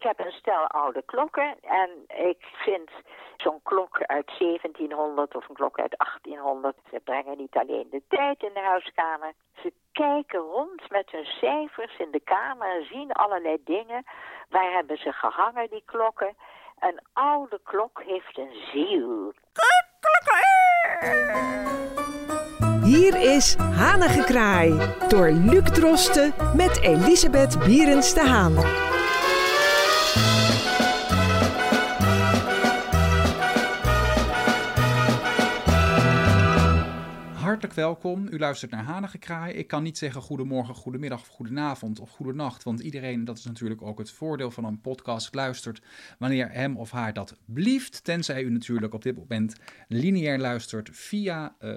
Ik heb een stel oude klokken en ik vind zo'n klok uit 1700 of een klok uit 1800, ze brengen niet alleen de tijd in de huiskamer, ze kijken rond met hun cijfers in de kamer en zien allerlei dingen. Waar hebben ze gehangen, die klokken? Een oude klok heeft een ziel. Hier is Hanengekraai door Luc Drosten met Elisabeth Bierens de Haan. Welkom. U luistert naar Hanengekraai. Ik kan niet zeggen goedemorgen, goedemiddag of goedenavond of goedenacht. Want iedereen, dat is natuurlijk ook het voordeel van een podcast, luistert wanneer hem of haar dat blieft. Tenzij u natuurlijk op dit moment lineair luistert via uh,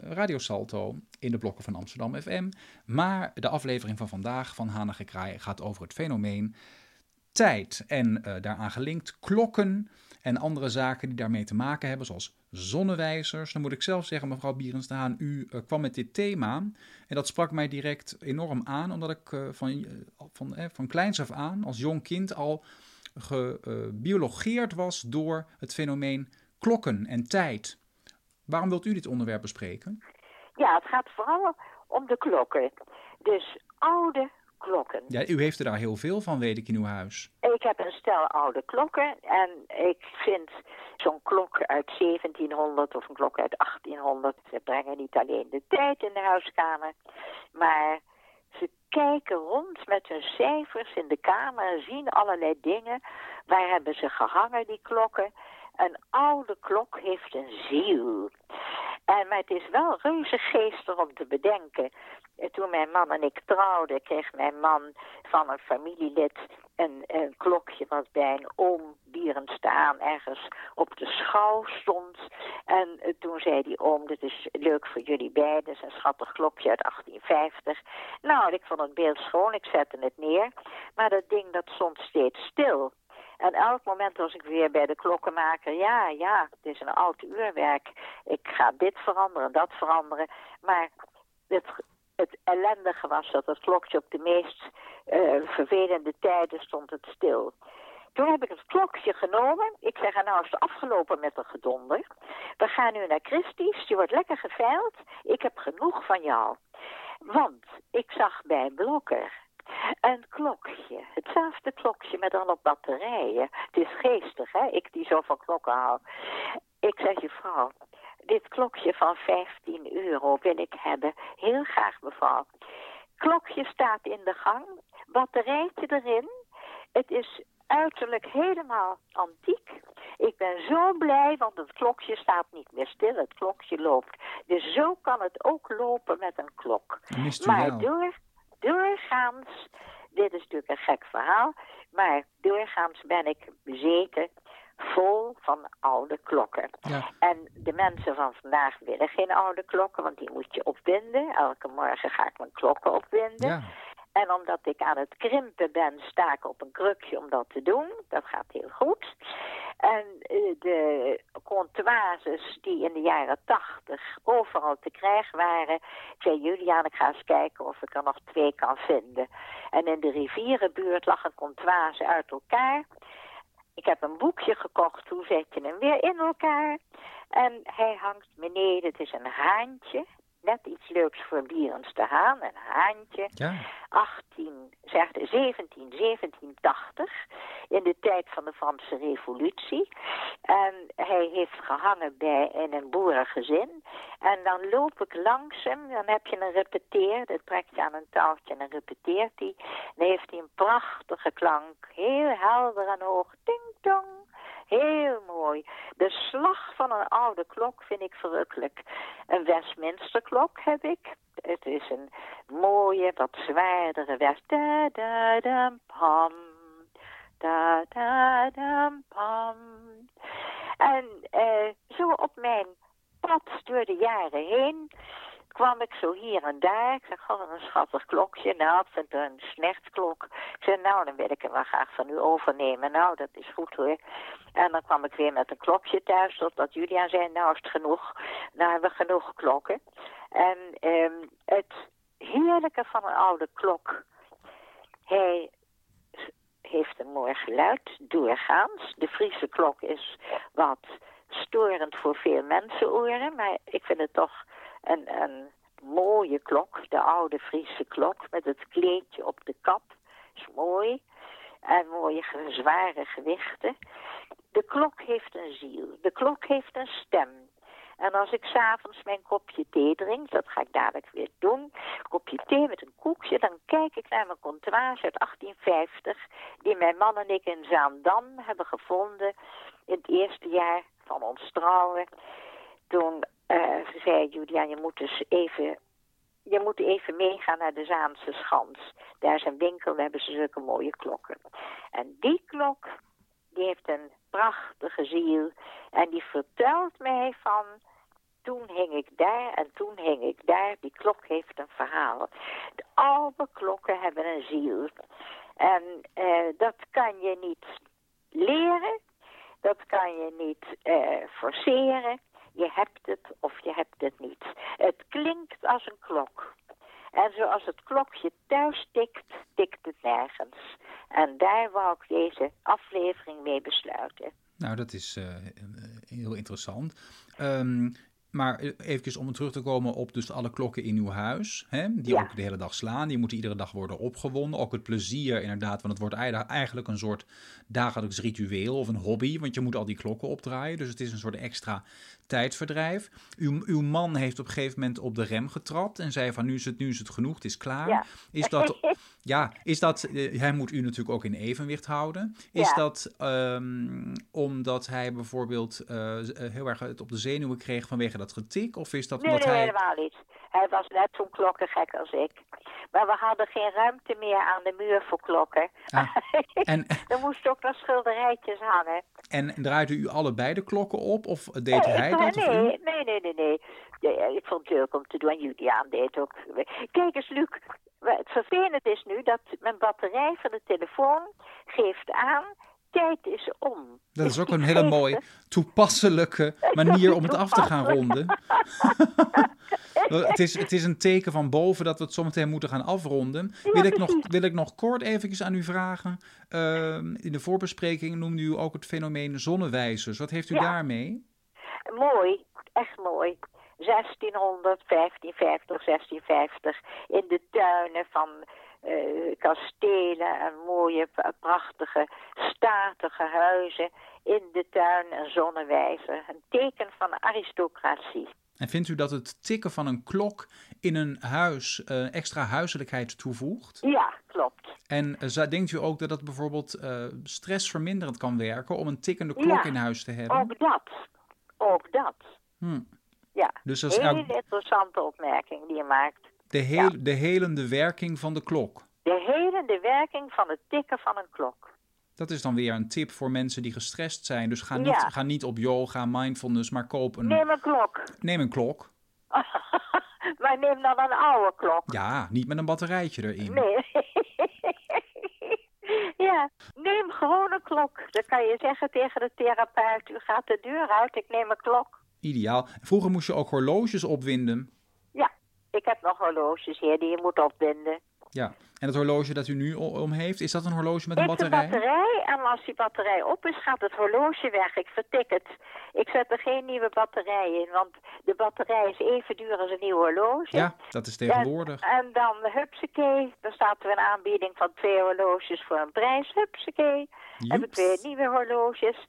Radio Salto in de blokken van Amsterdam FM. Maar de aflevering van vandaag van Hanengekraai gaat over het fenomeen tijd. En uh, daaraan gelinkt klokken en andere zaken die daarmee te maken hebben, zoals zonnewijzers. Dan moet ik zelf zeggen, mevrouw Bierens de Haan, u uh, kwam met dit thema. En dat sprak mij direct enorm aan, omdat ik uh, van, uh, van, van kleins af aan, als jong kind, al gebiologeerd was door het fenomeen klokken en tijd. Waarom wilt u dit onderwerp bespreken? Ja, het gaat vooral om de klokken. Dus oude klokken. Ja, u heeft er daar heel veel van, weet ik, in uw huis. Ik heb een stel oude klokken en ik vind zo'n klok uit 1700 of een klok uit 1800, ze brengen niet alleen de tijd in de huiskamer, maar ze kijken rond met hun cijfers in de kamer en zien allerlei dingen. Waar hebben ze gehangen, die klokken? Een oude klok heeft een ziel. En, maar het is wel reuze geestig om te bedenken. Toen mijn man en ik trouwden, kreeg mijn man van een familielid een, een klokje wat bij een oom staan ergens op de schouw stond. En uh, toen zei die oom, dit is leuk voor jullie beiden, het is een schattig klokje uit 1850. Nou, ik vond het beeld schoon, ik zette het neer. Maar dat ding dat stond steeds stil. En elk moment was ik weer bij de klokkenmaker. Ja, ja, het is een oud uurwerk. Ik ga dit veranderen, dat veranderen. Maar het, het ellendige was dat het klokje op de meest uh, vervelende tijden stond het stil. Toen heb ik het klokje genomen. Ik zeg, nou is het afgelopen met de gedonder. We gaan nu naar Christie's. Je wordt lekker geveild. Ik heb genoeg van jou. Want ik zag bij Blokker een klokje. Hetzelfde klokje met dan op batterijen. Het is geestig, hè? Ik die zo van klokken hou. Ik zeg, je vrouw, dit klokje van 15 euro wil ik hebben. Heel graag, mevrouw. Klokje staat in de gang. Batterijtje erin. Het is uiterlijk helemaal antiek. Ik ben zo blij, want het klokje staat niet meer stil. Het klokje loopt. Dus zo kan het ook lopen met een klok. Maar door, doorgaans, dit is natuurlijk een gek verhaal, maar doorgaans ben ik bezeten vol van oude klokken. Ja. En de mensen van vandaag willen geen oude klokken, want die moet je opwinden. Elke morgen ga ik mijn klokken opwinden. Ja. En omdat ik aan het krimpen ben, sta ik op een krukje om dat te doen. Dat gaat heel goed. En uh, de comptoises die in de jaren tachtig overal te krijgen waren... Zei, Julian, ik ga eens kijken of ik er nog twee kan vinden. En in de rivierenbuurt lag een comptoise uit elkaar. Ik heb een boekje gekocht, hoe zet je hem weer in elkaar? En hij hangt beneden, het is een haantje net iets leuks voor Bierens te Haan, een haantje. Ja. 18, zegt 17, 1780, in de tijd van de Franse revolutie. En hij heeft gehangen bij in een boerengezin. En dan loop ik langs hem, dan heb je een repeteer, dat trek je aan een touwtje en dan repeteert hij. Dan heeft hij een prachtige klank, heel helder en hoog, ding-dong. Heel mooi. De slag van een oude klok vind ik verrukkelijk. Een Westminster klok heb ik. Het is een mooie, wat zwaardere West. Da da da pam. Da da da pam. En uh, zo op mijn pad door de jaren heen kwam ik zo hier en daar. Ik zeg, oh, een schattig klokje. Nou, ik vind een snechtkloek. Ik zei, nou, dan wil ik hem wel graag van u overnemen. Nou, dat is goed hoor. En dan kwam ik weer met een klokje thuis, totdat Julia zei, nou is het genoeg. Nou hebben we genoeg klokken. En um, het heerlijke van een oude klok, hij heeft een mooi geluid, doorgaans. De Friese klok is wat storend voor veel mensenoren, maar ik vind het toch een, mooie klok. De oude Friese klok met het kleedje op de kap. Is mooi. En mooie zware gewichten. De klok heeft een ziel. De klok heeft een stem. En als ik s'avonds mijn kopje thee drink, dat ga ik dadelijk weer doen, kopje thee met een koekje, dan kijk ik naar mijn comptoir uit 1850, die mijn man en ik in Zaandam hebben gevonden in het eerste jaar van ons trouwen. Toen uh, zei Julia, je moet dus even je moet even meegaan naar de Zaanse Schans. Daar is een winkel, daar hebben ze zulke mooie klokken. En die klok, die heeft een prachtige ziel. En die vertelt mij van, toen hing ik daar en toen hing ik daar. Die klok heeft een verhaal. Oude klokken hebben een ziel. En uh, dat kan je niet leren. Dat kan je niet uh, forceren. Je hebt het of je hebt het niet. Het klinkt als een klok. En zoals het klokje thuis tikt, tikt het nergens. En daar wou ik deze aflevering mee besluiten. Nou, dat is uh, heel interessant. Um, maar even om terug te komen op dus alle klokken in uw huis, hè, die ook de hele dag slaan, die moeten iedere dag worden opgewonden. Ook het plezier inderdaad, want het wordt eigenlijk een soort dagelijks ritueel of een hobby, want je moet al die klokken opdraaien. Dus het is een soort extra tijdverdrijf. Uw, uw man heeft op een gegeven moment op de rem getrapt en zei van nu is het, nu is het genoeg, het is klaar. Is dat, ja, is dat, uh, hij moet u natuurlijk ook in evenwicht houden. Is dat um, omdat hij bijvoorbeeld uh, heel erg het op de zenuwen kreeg vanwege dat getik? Of is dat nee, omdat nee, hij... helemaal niet. Hij was net zo'n klokkengek als ik. Maar we hadden geen ruimte meer aan de muur voor klokken. Ah, en... er moesten ook nog schilderijtjes hangen. En draaide u allebei de klokken op? Of deed hij dat? Nee, nee, nee, nee, nee. Ja, ik vond het leuk om te doen. Juliaan deed ook. Kijk eens, Luc. Het vervelend is nu dat mijn batterij van de telefoon geeft aan tijd is om. Dat is ook een hele mooie toepasselijke manier om het af te gaan ronden. het, is, het is een teken van boven dat we het zometeen moeten gaan afronden. wil, ik nog, wil ik nog kort even aan u vragen. Uh, in de voorbespreking noemde u ook het fenomeen zonnewijzers. Wat heeft u daarmee? Mooi, echt mooi. 1600, 1550, 1650. In de tuinen van uh, kastelen en mooie, prachtige, statige huizen. In de tuin een zonnewijzer. Een teken van aristocratie. En vindt u dat het tikken van een klok in een huis uh, extra huiselijkheid toevoegt? Ja, klopt. En uh, denkt u ook dat dat bijvoorbeeld uh, stressverminderend kan werken om een tikkende klok ja, in huis te hebben? ook dat. Ook dat. Hm. Ja, dus als, hele interessante opmerking die je maakt. De, heel, ja. de helende werking van de klok. De helende werking van het tikken van een klok. Dat is dan weer een tip voor mensen die gestrest zijn. Dus ga niet, Ja. ga niet op yoga, mindfulness, maar koop een, Neem een klok. neem een klok. maar neem dan een oude klok. Ja, niet met een batterijtje erin. Nee. ja, neem gewoon een klok. Dan kan je zeggen tegen de therapeut, u gaat de deur uit, ik neem een klok. Ideaal. Vroeger moest je ook horloges opwinden. Ja, ik heb nog horloges hier die je moet opwinden. Ja. En het horloge dat u nu om heeft, is dat een horloge met een Heeft batterij? een batterij en als die batterij op is, gaat het horloge weg. Ik vertik het. Ik zet er geen nieuwe batterij in, want de batterij is even duur als een nieuw horloge. Ja, dat is tegenwoordig. En, en dan hupsakee, dan staat er een aanbieding van twee horloges voor een prijs. Hupsakee, heb ik weer nieuwe horloges.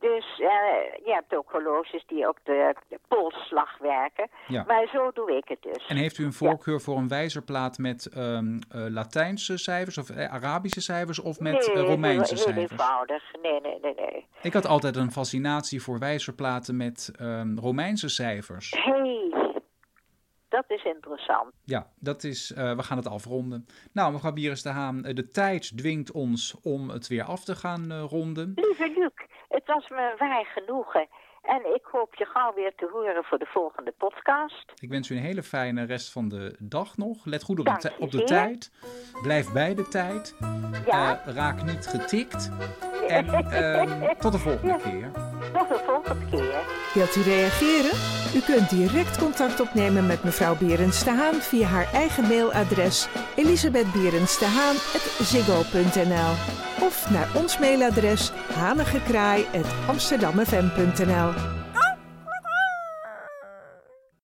Dus eh, je hebt ook horloges die ook de, de polsslag werken. Ja. Maar zo doe ik het dus. En heeft u een voorkeur voor een wijzerplaat met eh, Latijnse cijfers of eh, Arabische cijfers of met nee, Romeinse heel, heel cijfers? eenvoudig. Nee, nee, nee, nee. Ik had altijd een fascinatie voor wijzerplaten met ehm, Romeinse cijfers. hey, dat is interessant. Ja, dat is, we gaan het afronden. Nou, mevrouw Bieres de Haan, de tijd dwingt ons om het weer af te gaan ronden. Lieve Luc, het was me een waar genoegen. En ik hoop je gauw weer te horen voor de volgende podcast. Ik wens u een hele fijne rest van de dag nog. Let goed op, de, op de tijd. Blijf bij de tijd. Ja. Eh, raak niet getikt. En ehm, tot de volgende keer. Tot de volgende keer. Wilt u reageren? U kunt direct contact opnemen met mevrouw Berends de Haan via haar eigen mailadres elisabethberendstehaan.ziggo.nl of naar ons mailadres hanengekraai.amsterdammefm.nl